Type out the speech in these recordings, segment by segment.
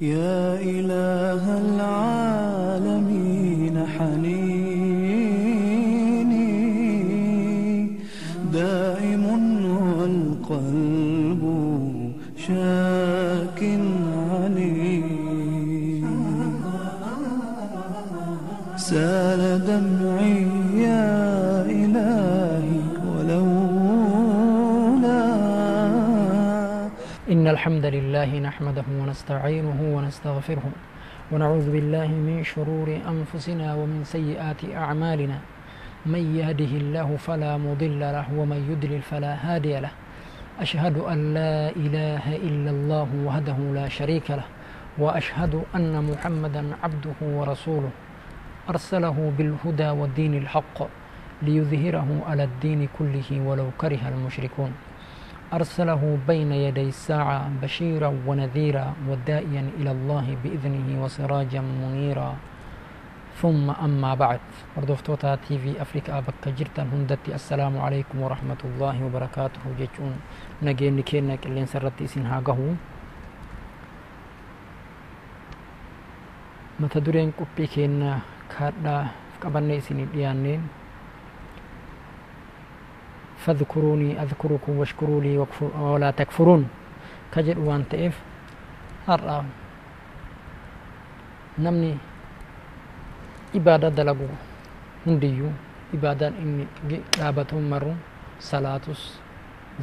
يا إله العالمين حنيني. دائم والقلب شاك عليم سال دمعي الحمد لله نحمده ونستعينه ونستغفره ونعوذ بالله من شرور أنفسنا ومن سيئات أعمالنا. من يهده الله فلا مضل له ومن يضلل فلا هادي له. أشهد أن لا إله إلا الله وحده لا شريك له وأشهد أن محمدا عبده ورسوله. أرسله بالهدى والدين الحق ليظهره على الدين كله ولو كره المشركون. أرسله بين يدي الساعة بشيرا ونذيرا ودائيا إلى الله بإذنه وسراجا منيرا. ثم أما بعد. وردفتوتا تي في أفريكا بكا جرتان هندتي. السلام عليكم ورحمة الله وبركاته. جيتشون. نجين كينا كلين سرتي إسن هاقه متى درين قبي كينا كادا قبلنا إسن ديانين فاذكروني أذكركم واشكروا لي واكفر ولا تكفرون كجد وان تئف هرأ نمني إبادة دلقو هنديو إبادة إني دابتهم مرو صلاتس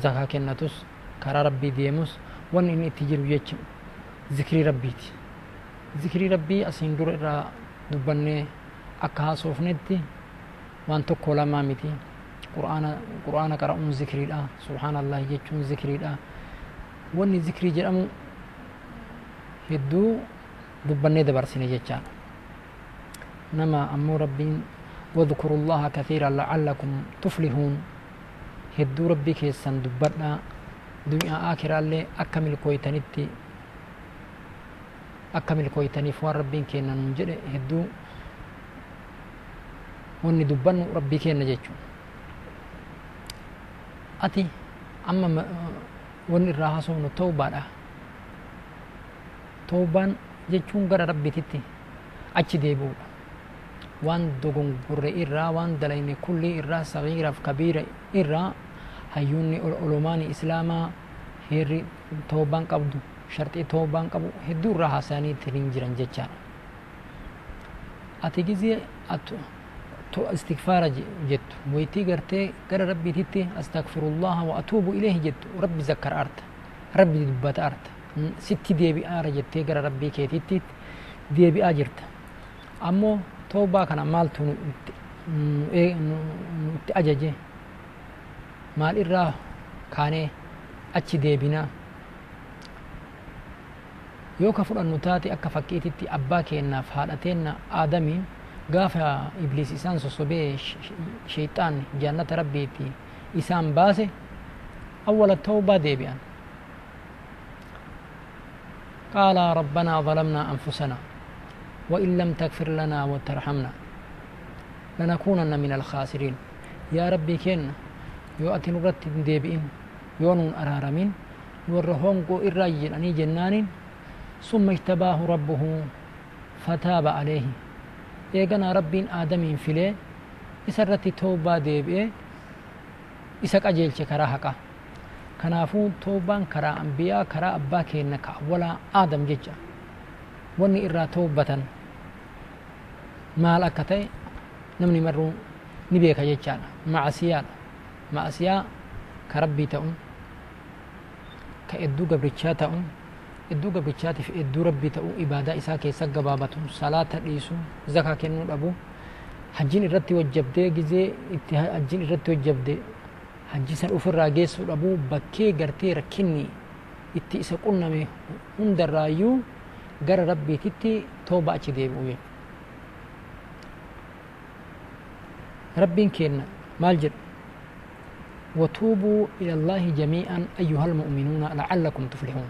زكاة كنتس كرا ربي ديمس وان إني تجيرو يجم ذكري ربيتي ذكري ربي أسين دور إرى دبني أكها صوفنتي وان تقول ما متي qur'aana qara'uun zikriidha subhaanallah jechuun zikriidha wanni zikrii jedhamu hedduu dubbannee dabarsine jechaa nama ammoo rabbiin واذكروا الله كثيرا لعلكم تفلحون هدو ربي كيسان دبرنا دنيا آخرة اللي أكمل كويتانيتي أكمل كويتاني فوان ربي كينا ننجد هدو واني دبرنا ربي كينا جيتشون ati amma wanni irraa haasofnu tawbaadha. Tawbaan jechuun gara rabbititti achi deebi'uudha waan dogongorre irraa waan dalayne kulli irraa sagiiraaf kabiira irraa hayyuunni olomaani islaamaa heerri tawbaan qabdu sharxii tawbaan qabu hedduu irraa haasa'anii ittiin jiran jechaadha. Ati gizee استغفار جت ويتي قرتي قرى ربي تتي أستغفر الله وأتوب إليه جت ربي ذكر أرت. ربي دبت أرت. ستي دي بي آر جتي قرى ربي كي تتي دي بي اجرت أمو توبا كان مالتو إيه اججي مال الرا كاني achi deebinaa yoo ka fudhannu taate akka teenna aadamiin gaafa ibliis isaan sosobee shayxaan jaannata rabbiitti isaan baase awwala tawbaa deebi'an. قال ربنا ظلمنا أنفسنا وإن لم تغفر لنا وترحمنا لنكونن من الخاسرين يا ربي كن يؤتي نرت ديبئن يونون أرارمين ورهونقو إراجل أني جنان ثم اجتباه ربه فتاب عليه eeganaa rabbiin aadamiin filee isa irratti toobaa deebi'ee isa qajeelche karaa haqaa kanaafuu toobaan karaa ambiyaa karaa abbaa keenna ka awwalaa aadam jecha. Wanni irraa toobatan maal akka ta'e namni marruu ni beeka jechaadha. Macasiyaadha macasiyaa ka rabbii ta'un ka hedduu gabrichaa ta'un hedduu gabrichaatiif hedduu rabbii ta'uu ibaadaa isaa keessa gabaabatu salaata dhiisu zakaa kennuu dhabu hajjiin irratti wajjabdee gizee itti hajjiin irratti wajjabde hajji san ofirraa geessuu dhabu bakkee gartee rakkinni itti isa qunname hundarraayyuu gara rabbiititti tooba achi deebi'u rabbiin keenna maal jedhu وتوبوا إلى الله جميعا أيها المؤمنون لعلكم تفلحون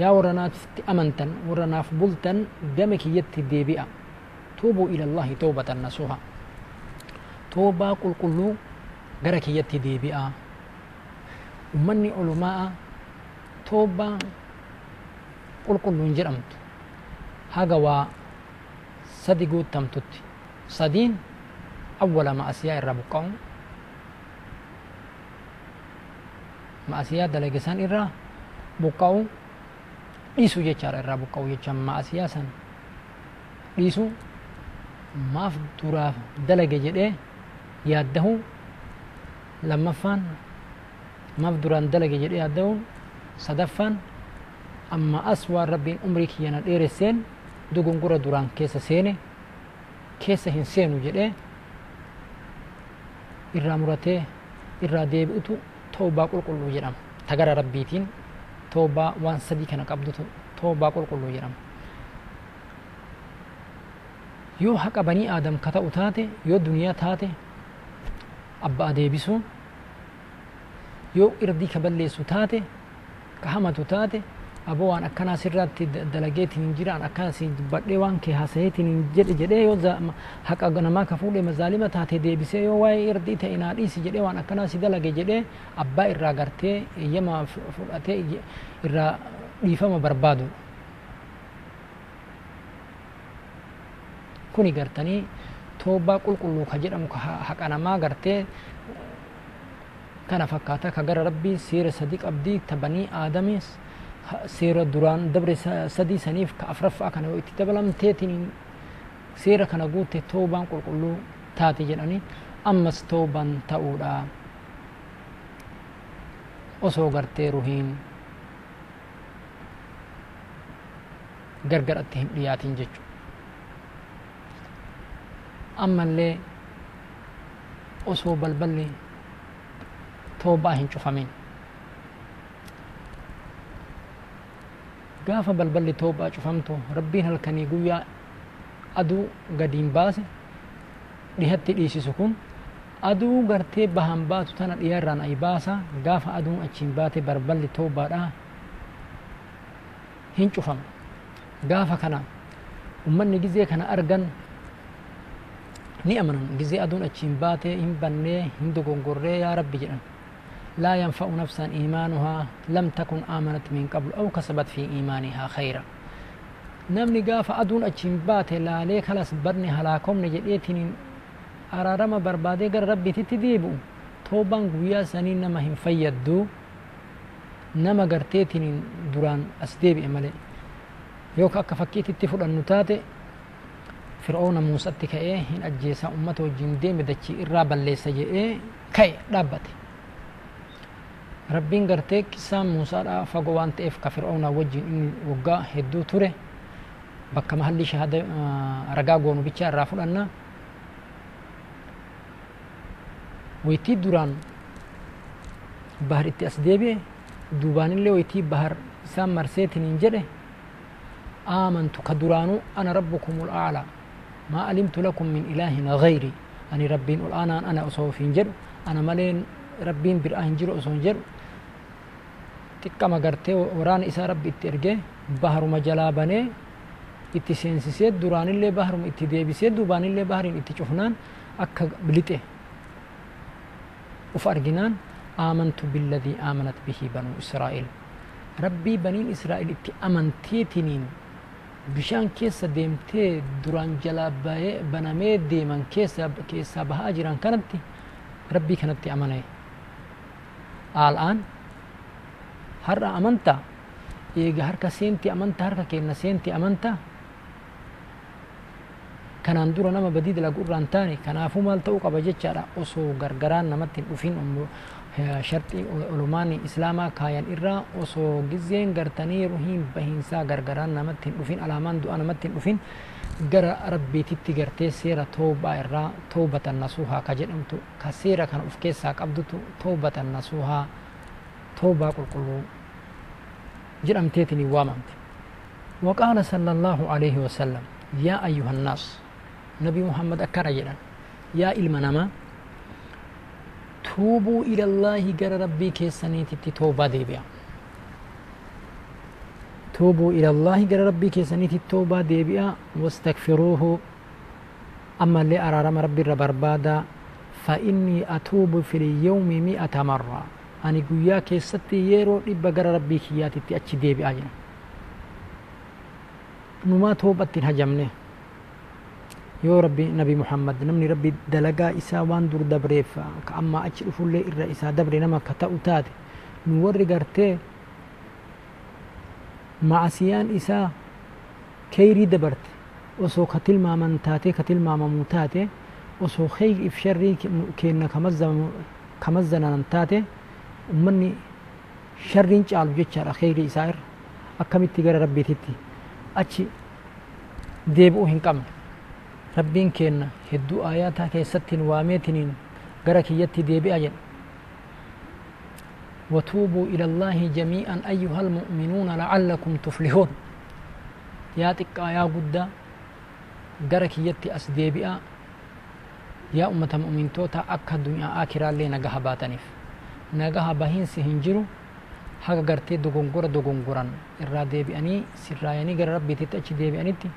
ورنات أمنتا ورناف بلتا دمك يتي ديبئة. توبوا إلى الله توبة نصوحا توبة قل قلو غرك يتي ديبئة. أمني علماء توبة قل قلو جرمت haga waa sadi guuttamtutti sadiin awwala ma'asiyaa irraa buqqa'u ma'asiyaa dalage san irraa buqqa'u dhiisu jechaadha irraa buqqa'u jecha ma'asiyaa san dhiisu maaf duraaf dalage jedhee yaaddahu lammaffaan maaf duraan dalage jedhee yaaddahuun sadaffaan amma as waan rabbiin umrii kiyyana dheeresseen dogongora duraan keessa seene keessa hin seenu jedhee irraa muratee irraa deebi'utu toobaa qulqulluu jedhama. Tagara rabbiitiin waan sadii kana qabdutu toobaa qulqulluu jedhama yoo haqa banii aadam ka ta'u taate yoo duniyaa taate abbaa deebisuu yoo irdii ka balleessu taate ka hamatu taate aboo waan akkanaa sirraatti dalageetiin hin jiraan akkana si badhee waan kee haasayeetiin hin jedhe jedhee yoo haqa namaa ka fuudhee mazaalima taate deebisee yoo waa'ee irdii ta'e naa dhiisi jedhee waan akkanaa si dalage jedhee abbaa irraa gartee eeyyama fudhatee irraa dhiifama barbaadu kuni gartanii toobaa qulqulluu ka jedhamu ka haqa namaa gartee kana fakkaata ka gara rabbii seera sadi qabdii ta banii aadamis seera duraan dabre sadii saniif ka afraffaa kana itti dabalamteetiin seera kana guutte toobaan qulqulluu taate jedhanii ammas toobaan ta'uudha osoo gartee ruhiin gargaratti hin dhiyaatin jechu ammallee osoo balballi toobaa hin cufamin gaafa balballi toobaa cufamtu rabbiin halkanii guyyaa aduu gadiin baase dhihatti dhiisisu kun aduu gartee bahan baatu tana dhiyarraan ay baasa gaafa aduun achiin baate balballi toobaadha hin cufama gaafa kana ummanni gizee kana argan ni amanan gizee aduun achiin baate hin bannee hin dogongorree yaa rabbi jedhan لا ينفع نفسا إيمانها لم تكن آمنت من قبل أو كسبت في إيمانها خيرا. نمني قاف أدون أجين بات لا ليك خلاص برني هلاكم نجديتين أرارما بربادي قر ربي تتديبو. توبان قويا سنين نما هم فيدو. نما قرتيتين دران أسديب إمالي. يوك أكا فكيت اتفر النتاتي. فرعون موسى اتكايه هن أجيسا أمته جندين بدتشي إرابا ليس جئيه كي دابتي rabbiin gartee qisaan muusaadha fagoo waan ta'eef ka fir'aunaa wajjin inni waggaa hedduu ture bakka mahalli shahada ragaa goonu bichaa irraa fudhanna waytii duraan bahar itti as deebi'e duubaanillee waytii bahar isaan marseetiin hin jedhe آمنت كدرانو أنا ربكم الأعلى ما علمت لكم من إله غيري أني ربين الآن أنا أصوفين جد أنا ملين rabbiin biraa hin jiru osoo hin jedhu xiqqama gartee waraana isaa rabbi itti ergee baharuma jalaa banee itti seensisee duraanillee baharuma itti deebisee duubaanillee bahariin itti cufnaan akka bilixe uf arginaan آمنت بالذي آمنت به بنو إسرائيل ربي بنين إسرائيل itti amanteetiniin bishaan keessa deemtee duraan jalaa banamee deeman keessaa bahaa jiran kanatti rabbii kanatti amanee الآن. هر أمنتا إيجا هركا سينتي أمنتا هركا كينا سينتي أمنتا كان أندورا نما بديد لا قران تاني كان أفو مال تو قبا جچارا اوسو غرغران نمتين دفين ام شرطي علماني إسلاما كاين إرا. اوسو گزين غرتني روحين بهنسا غرغران دفين علامان دو نمتين دفين gara rabbiititti gartee seera toobaa irraa toobatan nasuuhaa ka jedhamtu ka seera kana uf keessaa qabdutu toobatan nasuuhaa toobaa qulqulluu jedhamteetin waamamte وقال صلى الله عليه وسلم يا أيها الناس نبي محمد أكرا جدا يا إلمنما توبوا إلى الله جر ربي كيسانيتي توبة ديبيا توبوا إلى الله. قال ربي كيسانيت التوبة؟ ديبئا. واستغفروه. أما اللي أرارم ربي ربربادا فإني أتوب في اليوم مئة مرة. أني قويا كيستي يرو إبا قال ربي كياتي أتش ديبئا جنا. numaa toobatti hin hajamne yoo rabbi nabi muhammad namni rabbi dalagaa isaa waan dur dabreef ka ammaa achi dhufullee irra isaa dabre nama ka maasiyaan isaa keyrii dabarte osoo ka tilmaaman taate ka tilmaamamu taate osoo kheyriif sharrii kenna kamazzanan taate ummanni sharriin caalu jechaadha kheyrii isaa irra akkamitti gara rabbiititti achi deebi'uu hin qabne rabbiin kenna hedduu aayaataa keessattiin waameetiniin gara kiyyatti deebi'a jedha وتوبوا إلى الله جميعا أيها المؤمنون لعلكم تفلحون يا تقا يا قدا غرك يتي أس ديبئا يا أمة مؤمن توتا أكا الدنيا آكرا اللي نقها باتنف نقها بهين سهنجرو haga gartee dogongora dogongoran irraa deebi'anii sirraayanii gara rabbiititti achi deebi'anitti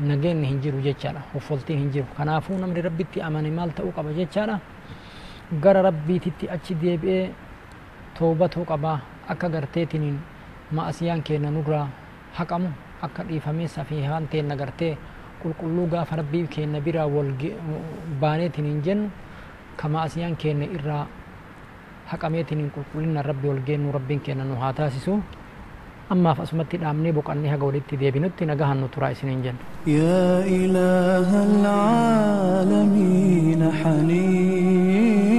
nageenni hin jiru jechaadha hoffoltiin hin jiru kanaafuu namni rabbitti amane maal ta'uu qaba jechaadha gara rabbiititti achi deebi'ee toobatuu qaba akka garteetiniin ma'asiyaan keenya nurraa haqamu akka dhiifamee safiihaan teenna gartee qulqulluu gaafa rabbii keenya biraa wal baaneetiniin jennu ka ma'asiyaan keenya irraa haqameetiniin qulqullina rabbi ol geennu rabbiin keenya nu haa taasisu asumatti dhaabnee boqannee haga walitti deebinutti nagahan nu turaa isiniin jenna يا إله العالمين حنين